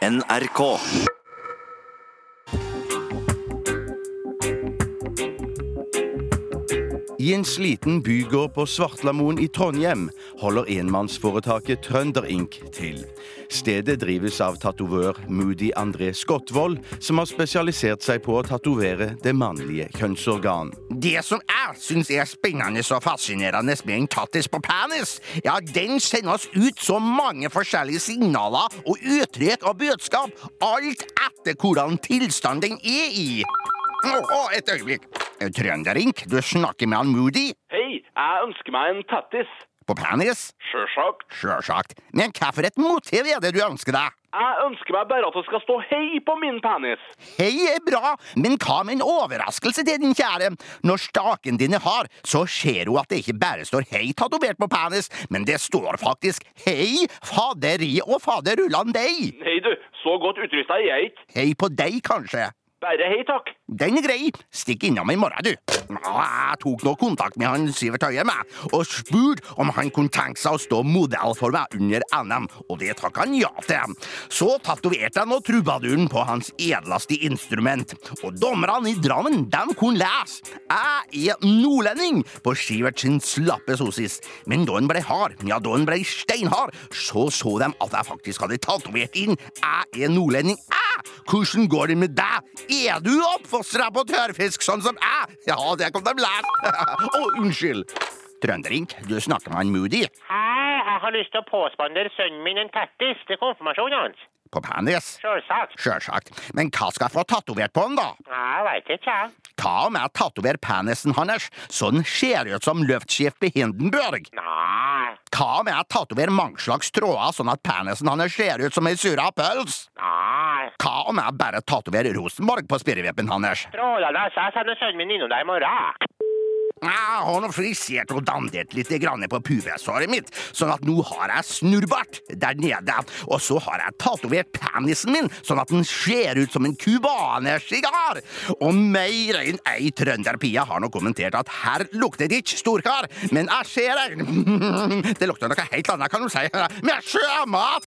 NRK. I en sliten bygård på Svartlamoen i Trondheim holder enmannsforetaket Trønder Ink til. Stedet drives av tatovør Moody André Skotvold, som har spesialisert seg på å tatovere det mannlige kjønnsorgan. Det som jeg syns er spennende og fascinerende med en tattis på penis, ja, den sender oss ut så mange forskjellige signaler og uttrykk og budskap, alt etter hvordan tilstand den er i. Å, oh, et øyeblikk. Trønderink, du snakker med han Moody Hei, jeg ønsker meg en tattis. på penis? Sjølsagt. Sjølsagt. Men hva for et motiv er det du ønsker deg? Jeg ønsker meg bare at det skal stå hei på min penis. Hei er bra, men hva med en overraskelse til din kjære? Når staken din er hard, så ser hun at det ikke bare står hei tatovert på penis, men det står faktisk hei faderi og faderullan deg. Hei du, så godt utrusta er jeg ikke. Hei på deg, kanskje. Bare hei takk. Den er grei. Stikk innom i morgen, du. Jeg tok nå kontakt med han Sivert Høie med, og spurte om han kunne tenke seg å stå modell for meg under NM, og det takka han ja til. Så tatoverte jeg nå trubaduren på hans edleste instrument, og dommerne i Drammen, de kunne lese. Jeg er nordlending på Sivert sin slappe sosis, men da han ble hard, ja, da han ble steinhard, så så de at jeg faktisk hadde tatovert inn Jeg er nordlending, jeg! Hvordan går det med deg? Er du oppfostra på tørrfisk sånn som jeg? Ja, det kom de lære. Å, unnskyld. Trønderink, du snakker med han Moody. Hei, jeg har lyst til å påspandere sønnen min en tattis til konfirmasjonen hans. På penis. Sjølsagt. Sjølsagt. Men hva skal jeg få tatovert på han, da? Jeg veit ikke, jeg. Hva om jeg tatoverer penisen hans så den ser ut som luftsjef på Hindenburg? Nei, Hva om jeg tatoverer mange slags tråder sånn at penisen hans ser ut som ei sura pøls? nei. Hva om jeg bare tatoverer Rosenborg på spirrevippen hans? Strålende, så jeg sender sønnen min innom deg i morgen. Jeg har nå frisert og dandert litt på pubesåret mitt, sånn at nå har jeg snurrbart der nede. Og så har jeg tatovert penisen min, sånn at den ser ut som en cubanersigar. Og mer enn ei trønderpie har nå kommentert at her lukter det ikke storkar, men jeg ser det. Det lukter noe helt annet, kan du si. Med sjømat!